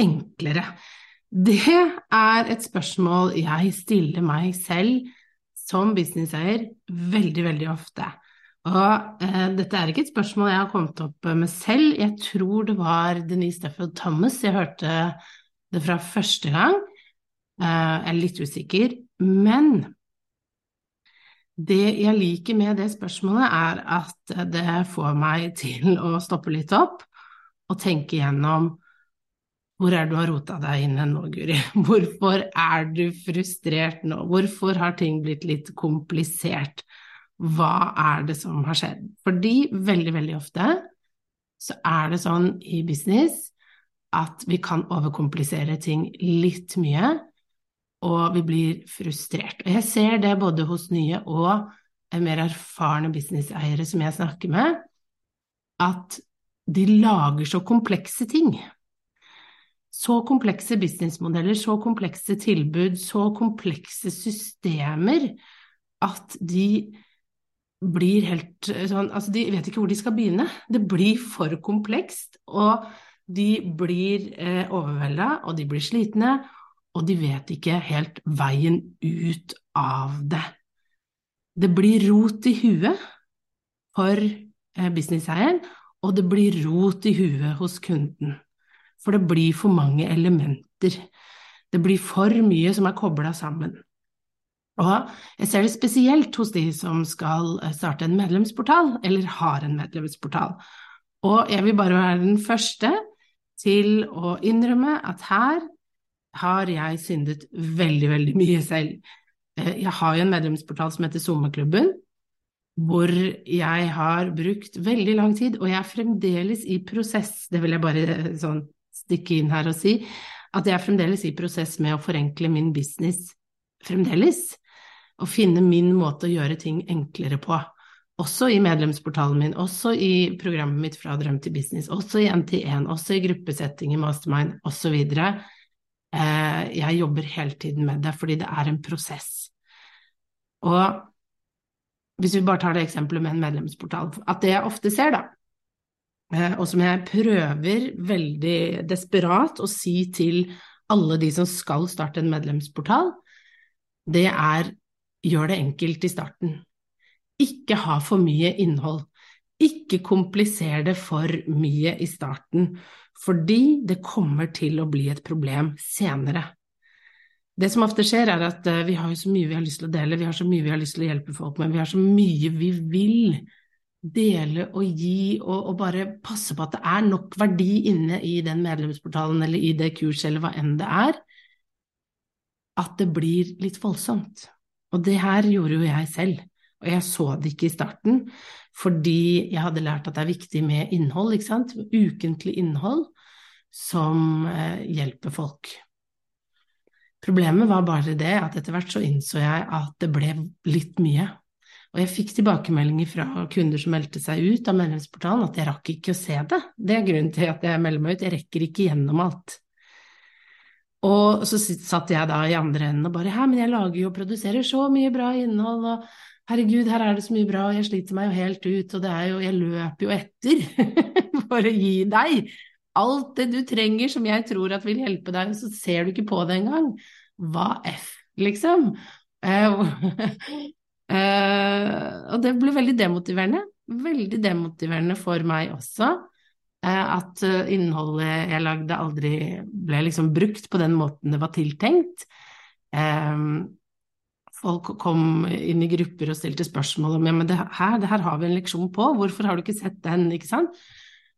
enklere? Det er et spørsmål jeg stiller meg selv som businesseier veldig, veldig ofte. Og eh, dette er ikke et spørsmål jeg har kommet opp med selv, jeg tror det var Denise Stefford Thomas jeg hørte det fra første gang. Eh, jeg er litt usikker. Men det jeg liker med det spørsmålet, er at det får meg til å stoppe litt opp og tenke gjennom hvor er du har rota deg inn nå, Guri? Hvorfor er du frustrert nå? Hvorfor har ting blitt litt komplisert? Hva er det som har skjedd? Fordi veldig, veldig ofte så er det sånn i business at vi kan overkomplisere ting litt mye, og vi blir frustrert. Og jeg ser det både hos nye og mer erfarne businesseiere som jeg snakker med, at de lager så komplekse ting så komplekse businessmodeller, så komplekse tilbud, så komplekse systemer at de blir helt sånn Altså, de vet ikke hvor de skal begynne. Det blir for komplekst, og de blir eh, overvelda, og de blir slitne, og de vet ikke helt veien ut av det. Det blir rot i huet for eh, businesseieren, og det blir rot i huet hos kunden for det blir for mange elementer. Det blir for mye som er kobla sammen. Og jeg ser det spesielt hos de som skal eh, starte en medlemsportal, eller har en medlemsportal. Og jeg vil bare være den første til å innrømme at her har jeg syndet veldig, veldig mye selv. Eh, jeg har jo en medlemsportal som heter Sommerklubben, hvor jeg har brukt veldig lang tid, og jeg er fremdeles i prosess, det vil jeg bare eh, sånn stikke inn her og si at jeg er fremdeles i prosess med å forenkle min business. Fremdeles. Å finne min måte å gjøre ting enklere på. Også i medlemsportalen min, også i programmet mitt Fra drøm til business, også i NT1, også i gruppesetting i Mastermind osv. Eh, jeg jobber hele tiden med det, fordi det er en prosess. Og hvis vi bare tar det eksempelet med en medlemsportal, at det jeg ofte ser, da, og som jeg prøver veldig desperat å si til alle de som skal starte en medlemsportal, det er gjør det enkelt i starten. Ikke ha for mye innhold. Ikke kompliser det for mye i starten, fordi det kommer til å bli et problem senere. Det som ofte skjer, er at eh, vi har så mye vi har lyst til å dele, vi har så mye vi har lyst til å hjelpe folk med, vi har så mye vi vil dele og gi og, og, bare passe på at det er nok verdi inne i den medlemsportalen eller i det kurset eller hva enn det er, at det blir litt voldsomt. Og det her gjorde jo jeg selv, og jeg så det ikke i starten fordi jeg hadde lært at det er viktig med innhold, ikke sant, ukentlig innhold som eh, hjelper folk. Problemet var bare det at etter hvert så innså jeg at det ble litt mye. Og jeg fikk tilbakemeldinger fra kunder som meldte seg ut av medlemsportalen, at jeg rakk ikke å se det. Det er grunnen til at jeg melder meg ut, jeg rekker ikke gjennom alt. Og så satt jeg da i andre enden og bare Hæ, men jeg lager jo og produserer så mye bra innhold, og herregud, her er det så mye bra, og jeg sliter meg jo helt ut, og det er jo Jeg løper jo etter for å gi deg alt det du trenger som jeg tror at vil hjelpe deg, og så ser du ikke på det engang. Hva f, liksom? Eh, Uh, og det ble veldig demotiverende. Veldig demotiverende for meg også. At innholdet jeg lagde aldri ble liksom brukt på den måten det var tiltenkt. Folk kom inn i grupper og stilte spørsmål om ja, men det her, det her har vi en leksjon på, hvorfor har du ikke sett den, ikke sant?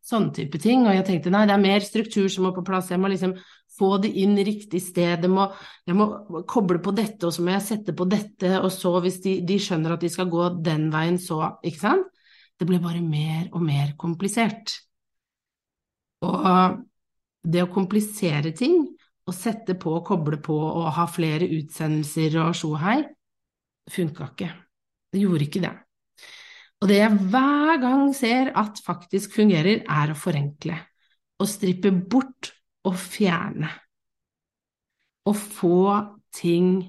Sånne type ting. Og jeg tenkte nei, det er mer struktur som må på plass, jeg må liksom få det inn riktig sted, jeg må, jeg må, koble på dette, og så må jeg sette på dette, og så hvis de, de, skjønner at de skal gå den veien, så Ikke sant? Det ble bare mer og mer komplisert. Og det å komplisere ting, og sette på og koble på og ha flere utsendelser og sjohei, funka ikke. Det gjorde ikke det. Og det jeg hver gang ser at faktisk fungerer, er å forenkle. Å strippe bort å fjerne. Å få ting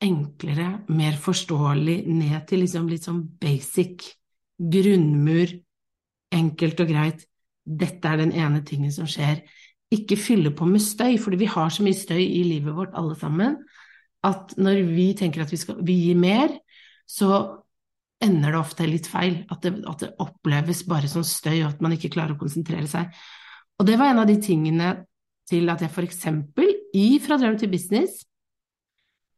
enklere, mer forståelig, ned til liksom litt sånn basic, grunnmur, enkelt og greit. Dette er den ene tingen som skjer. Ikke fylle på med støy, fordi vi har så mye støy i livet vårt alle sammen, at når vi tenker at vi, skal, vi gir mer, så ender det ofte litt feil. At det, at det oppleves bare som støy, og at man ikke klarer å konsentrere seg. Og det var en av de tingene til at jeg eksempel i Fra drøm til business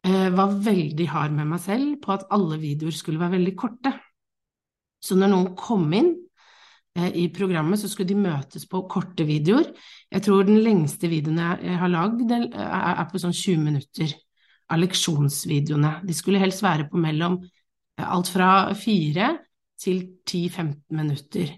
eh, var veldig hard med meg selv på at alle videoer skulle være veldig korte. Så når noen kom inn eh, i programmet, så skulle de møtes på korte videoer. Jeg tror den lengste videoen jeg har lagd, er på sånn 20 minutter av leksjonsvideoene. De skulle helst være på mellom eh, alt fra 4 til 10-15 minutter.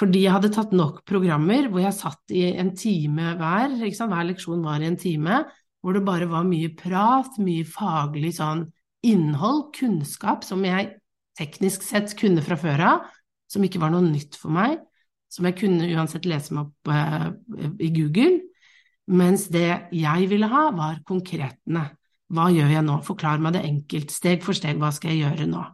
Fordi jeg hadde tatt nok programmer hvor jeg satt i en time hver, hver leksjon var i en time, hvor det bare var mye prat, mye faglig sånn innhold, kunnskap, som jeg teknisk sett kunne fra før av, som ikke var noe nytt for meg, som jeg kunne uansett lese meg opp uh, i Google, mens det jeg ville ha, var konkretene. Hva gjør jeg nå? Forklar meg det enkelt, steg for steg, hva skal jeg gjøre nå?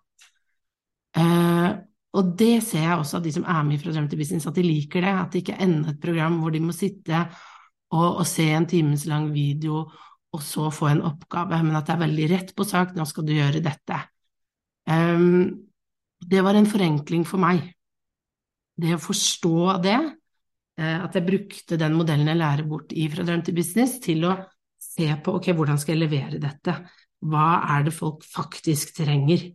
Uh, og det ser jeg også av de som er med fra Drøm til business, at de liker det. At det ikke er enda et program hvor de må sitte og, og se en times lang video og så få en oppgave, men at det er veldig rett på sak, nå skal du gjøre dette. Um, det var en forenkling for meg. Det å forstå det, uh, at jeg brukte den modellen jeg lærer bort i Fra drøm til business, til å se på ok, hvordan skal jeg levere dette, hva er det folk faktisk trenger?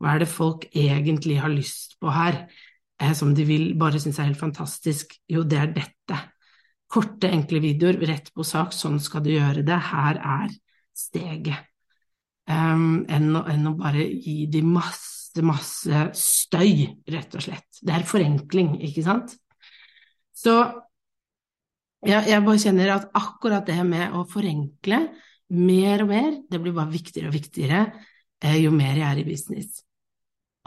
Hva er det folk egentlig har lyst på her, eh, som de vil bare synes er helt fantastisk? Jo, det er dette. Korte, enkle videoer, rett på sak, sånn skal du gjøre det, her er steget. Um, enn, å, enn, å, bare gi de masse, masse støy, rett og slett. Det er forenkling, ikke sant? Så ja, jeg bare kjenner at akkurat det med å forenkle mer og mer, det blir bare viktigere og viktigere eh, jo mer jeg er i business.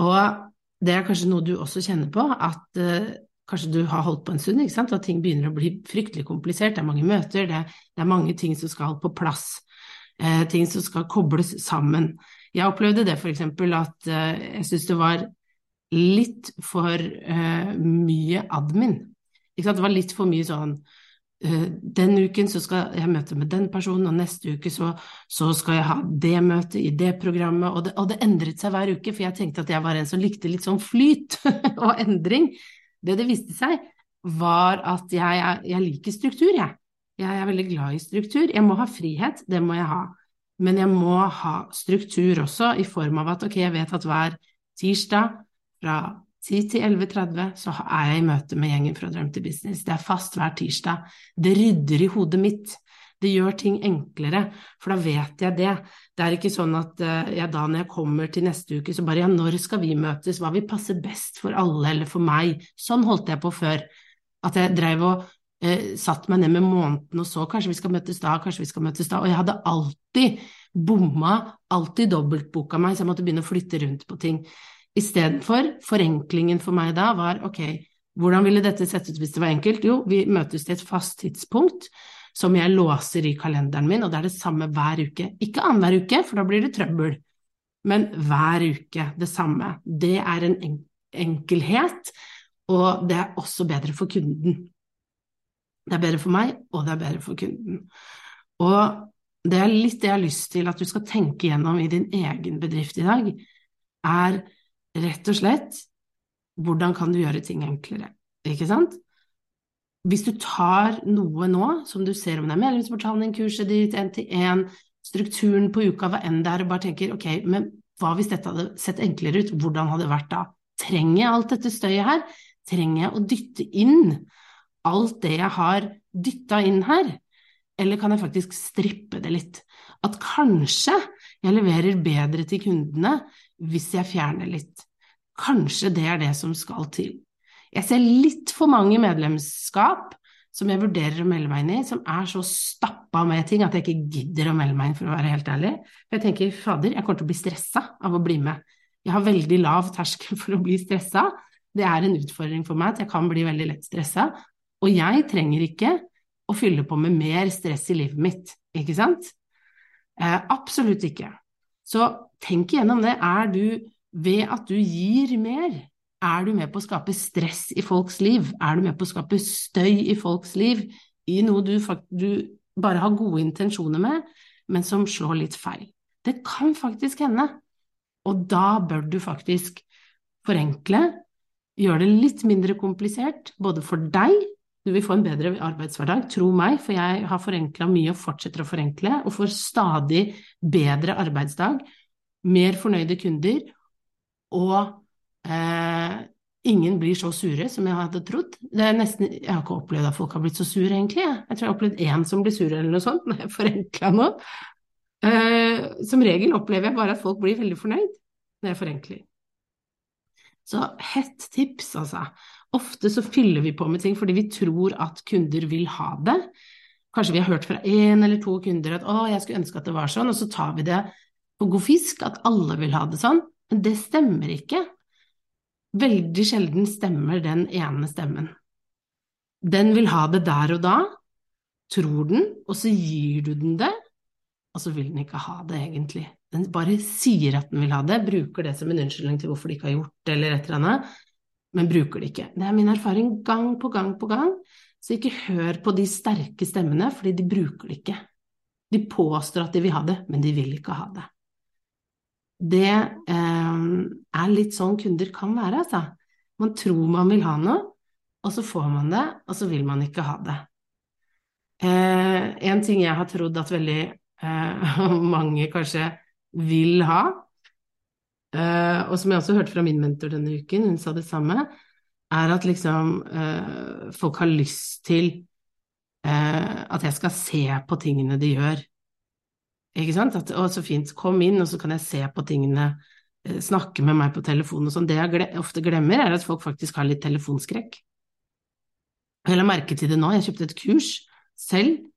Og det er kanskje noe du også kjenner på, at uh, kanskje du har holdt på en stund, ikke sant? at ting begynner å bli fryktelig komplisert, det er mange møter, det, det er mange ting som skal på plass, uh, ting som skal kobles sammen. Jeg opplevde det eksempel at uh, jeg syntes det var litt for mye admin. Ikke sant? Det var litt for mye sånn den uken så skal jeg møte med den personen, og neste uke så, så skal jeg ha det møtet i det programmet. Og det, og det, endret seg hver uke, for jeg tenkte at jeg var en som likte litt sånn flyt og endring. Det det viste seg, var at jeg, jeg liker struktur, jeg. Jeg er veldig glad i struktur. Jeg må ha frihet, det må jeg ha. Men jeg må ha struktur også, i form av at ok, jeg vet at hver tirsdag fra 10 til 11.30 så er jeg i møte med gjengen fra Drøm til business. Det er fast hver tirsdag. Det rydder i hodet mitt. Det gjør ting enklere, for da vet jeg det. Det er ikke sånn at uh, jeg da når jeg kommer til neste uke, så bare ja, når skal vi møtes, hva vil passe best for alle eller for meg? Sånn holdt jeg på før. At jeg dreiv og eh, satt meg ned med måneden og så kanskje vi skal møtes da, kanskje vi skal møtes da, og jeg hadde alltid bomma, alltid dobbeltboka meg, så jeg måtte begynne å flytte rundt på ting. Istedenfor, forenklingen for meg da var ok, hvordan ville dette sett ut hvis det var enkelt? Jo, vi møtes til et fast tidspunkt som jeg låser i kalenderen min, og det er det samme hver uke. Ikke annenhver uke, for da blir det trøbbel, men hver uke det samme. Det er en enkelhet, og det er også bedre for kunden. Det er bedre for meg, og det er bedre for kunden. Og det er litt det jeg har lyst til at du skal tenke gjennom i din egen bedrift i dag, er rett og slett hvordan kan du gjøre ting enklere, ikke sant? hvis du tar noe nå, som du ser om det er medlemsportalen din, kurset ditt, én-til-én, strukturen på uka, hva enn det er, og bare tenker ok, men hva hvis dette hadde sett enklere ut, hvordan hadde det vært da? Trenger jeg alt dette støyet her? Trenger jeg å dytte inn alt det jeg har dytta inn her, eller kan jeg faktisk strippe det litt? At kanskje jeg leverer bedre til kundene hvis jeg fjerner litt. Kanskje det er det som skal til. Jeg ser litt for mange medlemskap som jeg vurderer å melde meg inn i, som er så stappa med ting at jeg ikke gidder å melde meg inn, for å være helt ærlig. For jeg tenker fader, jeg kommer til å bli stressa av å bli med. Jeg har veldig lav terskel for å bli stressa. Det er en utfordring for meg at jeg kan bli veldig lett stressa. Og jeg trenger ikke å fylle på med mer stress i livet mitt, ikke sant? Eh, absolutt ikke. Så tenk igjennom det. Er du, ved at du gir mer, er du med på å skape stress i folks liv? Er du med på å skape støy i folks liv i noe du, du bare har gode intensjoner med, men som slår litt feil? Det kan faktisk hende. Og da bør du faktisk forenkle, gjøre det litt mindre komplisert, både for deg du vil få en bedre arbeidshverdag, tro meg, for jeg har forenkla mye og fortsetter å forenkle, og får stadig bedre arbeidsdag, mer fornøyde kunder og Eh, ingen blir så sure som jeg hadde trodd. Nesten, jeg har ikke opplevd at folk har blitt så sure, egentlig. Jeg tror jeg har opplevd én som blir sur eller noe sånt, når jeg forenkla nå. Eh, som regel opplever jeg bare at folk blir veldig fornøyd når jeg forenkler. Så hett tips, altså. Ofte så fyller vi på med ting fordi vi tror at kunder vil ha det. Kanskje vi har hørt fra én eller to kunder at 'å, jeg skulle ønske at det var sånn', og så tar vi det på god fisk at alle vil ha det sånn. Men det stemmer ikke. Veldig sjelden stemmer den ene stemmen. Den vil ha det der og da, tror den, og så gir du den det, og så vil den ikke ha det, egentlig. Den bare sier at den vil ha det, bruker det som en unnskyldning til hvorfor de ikke har gjort det, eller et eller annet, men bruker det ikke. Det er min erfaring gang på gang på gang, så ikke hør på de sterke stemmene, fordi de bruker det ikke. De påstår at de vil ha det, men de vil ikke ha det det eh, er litt sånn kunder kan være, altså. Man tror man vil ha noe, og så får man det, og så vil man ikke ha det. Eh, en ting jeg har trodd at veldig eh, mange kanskje vil ha, eh, og som jeg også hørte fra min mentor denne uken, hun sa det samme, er at liksom uh, folk har lyst til uh, at jeg skal se på tingene de gjør. Ikke sant? At, å, så fint, kom inn, og så kan jeg se på tingene, snakke med meg på telefonen og sånn. Det jeg ofte glemmer, er at folk faktisk har litt telefonskrekk. Jeg la merke til det nå, jeg kjøpte et kurs selv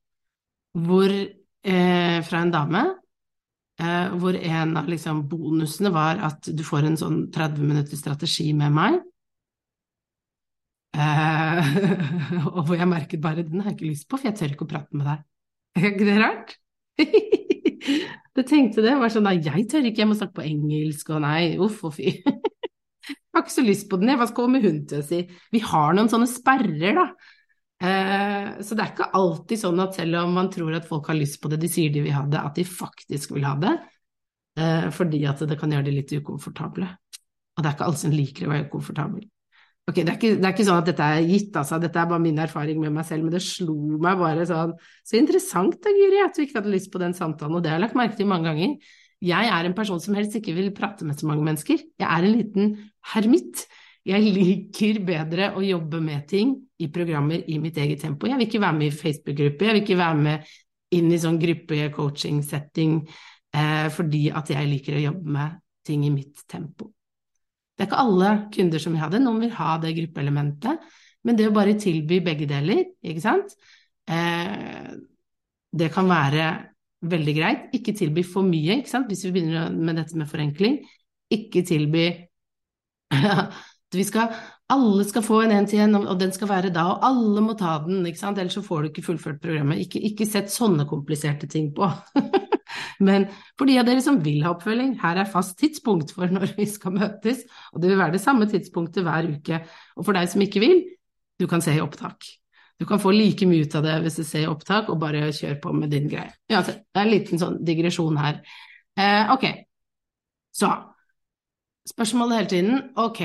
hvor, fra en dame eh, hvor en av liksom, bonusene var at du får en sånn 30 minutters strategi med meg. Eh, og hvor jeg merket bare den har jeg ikke lyst på, for jeg tør ikke å prate med deg. Er ikke det rart? Du tenkte det? Var sånn, nei, jeg tør ikke, jeg må snakke på engelsk, og nei, uff og fy. Jeg har ikke så lyst på den, jeg, hva skal hun til å si? Vi har noen sånne sperrer, da. Eh, så det er ikke alltid sånn at selv om man tror at folk har lyst på det, de sier de vil ha det, at de faktisk vil ha det. Eh, fordi at det kan gjøre det litt ukomfortable. Og det er ikke alle som liker å være ukomfortabel. Ok, det er, ikke, det er, ikke, sånn at dette er gitt, altså. Dette er bare min erfaring med meg selv, men det slo meg bare sånn Så interessant da, Guri, at du ikke hadde lyst på den samtalen, og det har jeg lagt merke til mange ganger. Jeg er en person som helst ikke vil prate med så mange mennesker. Jeg er en liten hermitt. Jeg liker bedre å jobbe med ting i programmer i mitt eget tempo. Jeg vil ikke være med i Facebook-gruppe, jeg vil ikke være med inn i sånn gruppe-coaching-setting eh, fordi at jeg liker å jobbe med ting i mitt tempo. Det er ikke alle kunder som vil ha det, noen vil ha det gruppeelementet, men det å bare tilby begge deler, ikke sant, eh, det kan være veldig greit. Ikke tilby for mye, ikke sant, hvis vi begynner med dette med forenkling. Ikke tilby vi skal alle skal få en én-til-én, og den skal være da, og alle må ta den, ikke sant, ellers så får du ikke fullført programmet. Ikke, ikke sett sånne kompliserte ting på. Men for de av dere som vil ha oppfølging, her er fast tidspunkt for når vi skal møtes, og det vil være det samme tidspunktet hver uke. Og for deg som ikke vil, du kan se i opptak. Du kan få like mye ut av det hvis du ser i opptak, og bare kjør på med din greie. Uansett, det er en liten sånn digresjon her. Eh, ok, så spørsmålet hele tiden, ok,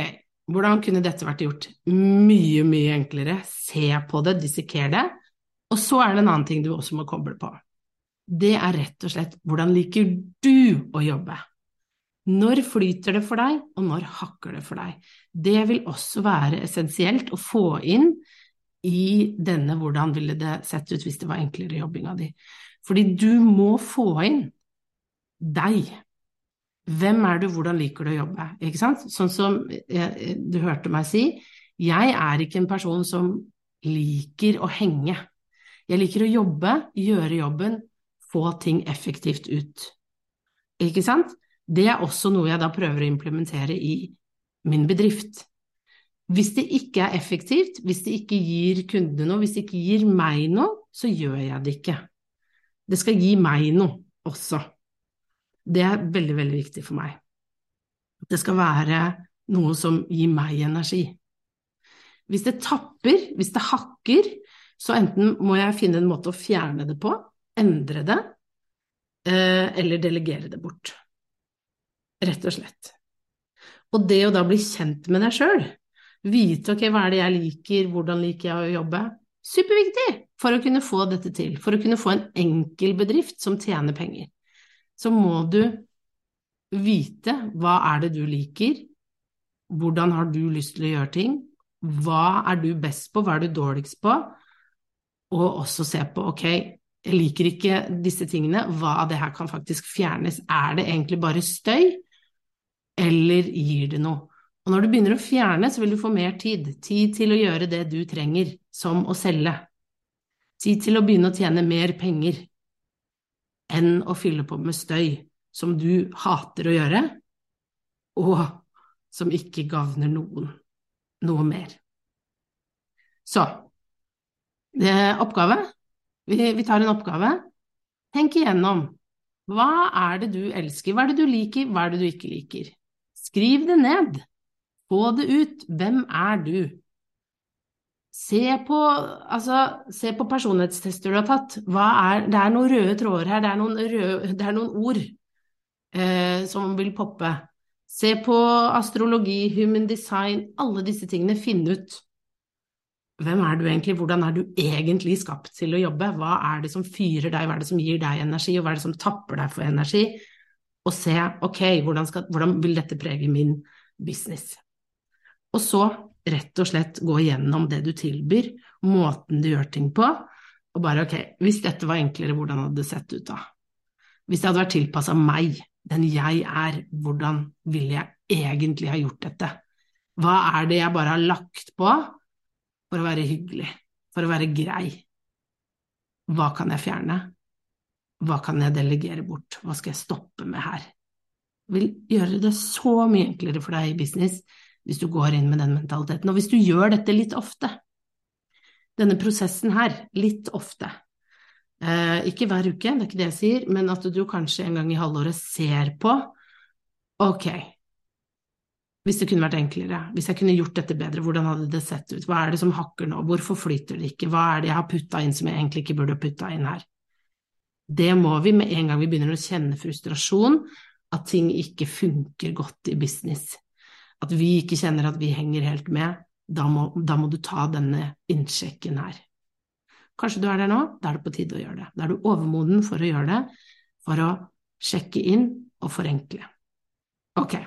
Hvordan kunne dette vært gjort mye, mye enklere? Se på det, disseker det. Og så er det en annen ting du også må koble på. Det er rett og slett hvordan liker du å jobbe? Når flyter det for deg, og når hakker det for deg? Det vil også være essensielt å få inn i denne hvordan ville det sett ut hvis det var enklere jobbinga di. Fordi du må få inn deg. Hvem er du, hvordan liker du å jobbe? Ikke sant? Sånn som du hørte meg si, jeg er ikke en person som liker å henge. Jeg liker å jobbe, gjøre jobben, få ting effektivt ut. Ikke sant? Det er også noe jeg da prøver å implementere i min bedrift. Hvis det ikke er effektivt, hvis det ikke gir kundene noe, hvis det ikke gir meg noe, så gjør jeg det ikke. Det skal gi meg noe også. Det er veldig, veldig viktig for meg. Det skal være noe som gir meg energi. Hvis det tapper, hvis det hakker, så enten må jeg finne en måte å fjerne det på, endre det, eh, eller delegere det bort. Rett og slett. Og det å da bli kjent med deg sjøl, vite ok, hva er det jeg liker, hvordan liker jeg å jobbe, superviktig for å kunne få dette til, for å kunne få en enkel bedrift som tjener penger så må du vite hva er det du liker, hvordan har du lyst til å gjøre ting, hva er du best på, hva er du dårligst på, og også se på ok, jeg liker ikke disse tingene, hva av det her kan faktisk fjernes, er det egentlig bare støy, eller gir det noe? Og når du begynner å fjerne, så vil du få mer tid, tid til å gjøre det du trenger, som å selge, tid til å begynne å tjene mer penger, enn å fylle på med støy som du hater å gjøre, og som ikke gagner noen noe mer. Så oppgave. Vi, vi tar en oppgave. Tenk igjennom. Hva er det du elsker, hva er det du liker, hva er det du ikke liker? Skriv det ned. Få det ut. Hvem er du? Se på, altså, se på, personlighetstester du har tatt. Er, det er noen røde tråder her, det er noen, røde, det er noen ord eh, som vil poppe. Se på astrologi, human design, alle disse tingene. Finn ut hvem er du egentlig, hvordan er du egentlig skapt til å jobbe? Hva er det som fyrer deg, hva er det som gir deg energi, og hva er det som tapper deg for energi? Og se ok, hvordan, skal, hvordan vil dette prege min business? Og så rett og slett gå gjennom det du tilbyr, måten du gjør ting på, og bare ok, hvis dette var enklere, hvordan hadde det sett ut da? Hvis det hadde vært tilpassa meg, den jeg er, hvordan ville jeg egentlig ha gjort dette? Hva er det jeg bare har lagt på for å være hyggelig, for å være grei? Hva kan jeg fjerne? Hva kan jeg delegere bort? Hva skal jeg stoppe med her? Vil gjøre det så mye enklere for deg i business hvis du går inn med den mentaliteten. Og hvis du gjør dette litt ofte, denne prosessen her, litt ofte, eh, ikke hver uke, det er ikke det jeg sier, men at du kanskje en gang i halvåret ser på ok, hvis det kunne vært enklere, hvis jeg kunne gjort dette bedre, hvordan hadde det sett ut, hva er det som hakker nå, hvorfor flyter det ikke, hva er det jeg har putta inn som jeg egentlig ikke burde putta inn her? Det må vi med en gang vi begynner å kjenne frustrasjon, at ting ikke funker godt i business at vi ikke kjenner at vi henger helt med, da må, da må du ta denne innsjekken her. Kanskje du er der nå, da er det på tide å gjøre det. Da er du overmoden for å gjøre det, for å sjekke inn og forenkle. Ok.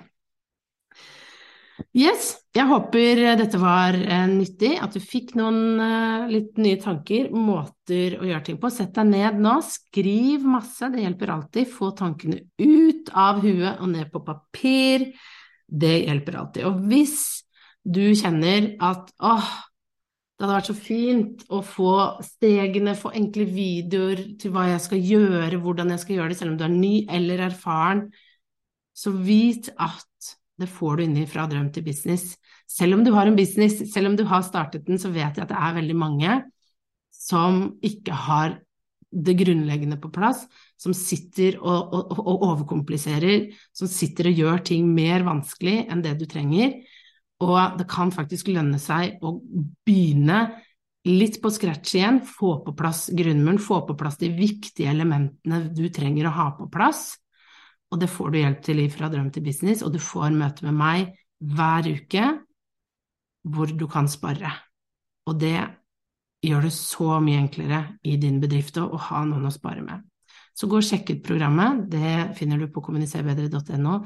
Yes, jeg håper dette var uh, nyttig, at du fikk noen uh, litt nye tanker, måter å gjøre ting på. Sett deg ned nå, skriv masse, det hjelper alltid. Få tankene ut av huet og ned på papir. Det hjelper alltid. Og hvis du kjenner at åh, det hadde vært så fint å få stegene, få enkle videoer til hva jeg skal gjøre, hvordan jeg skal gjøre det, selv om du er ny eller erfaren, så vit at det får du inni fra drøm til business. Selv om du har en business, selv om du har startet den, så vet jeg at det er veldig mange som ikke har det grunnleggende på plass, som sitter og, og, og, overkompliserer, som sitter og gjør ting mer vanskelig enn det du trenger. Og det kan faktisk lønne seg å begynne litt på scratch igjen, få på plass grunnmuren, få på plass de viktige elementene du trenger å ha på plass. Og det får du hjelp til i fra drøm til business, og du får møte med meg hver uke hvor du kan spare. Og det gjør det så mye enklere i din bedrift å ha noen å spare med. Så gå og sjekk ut programmet, det finner du på kommuniserbedre.no,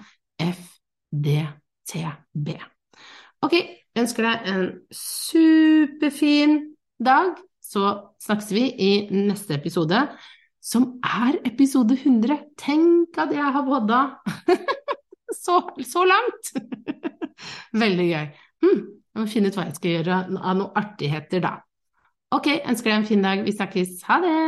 FDTB. Ok, jeg ønsker deg en superfin dag, så snakkes vi i neste episode, som er episode 100. Tenk at jeg har vodda så, så langt! Veldig gøy. Hm, jeg må finne ut hva jeg skal gjøre av noen artigheter, da. Ok, ønsker deg en fin dag. Vi snakkes. Ha det!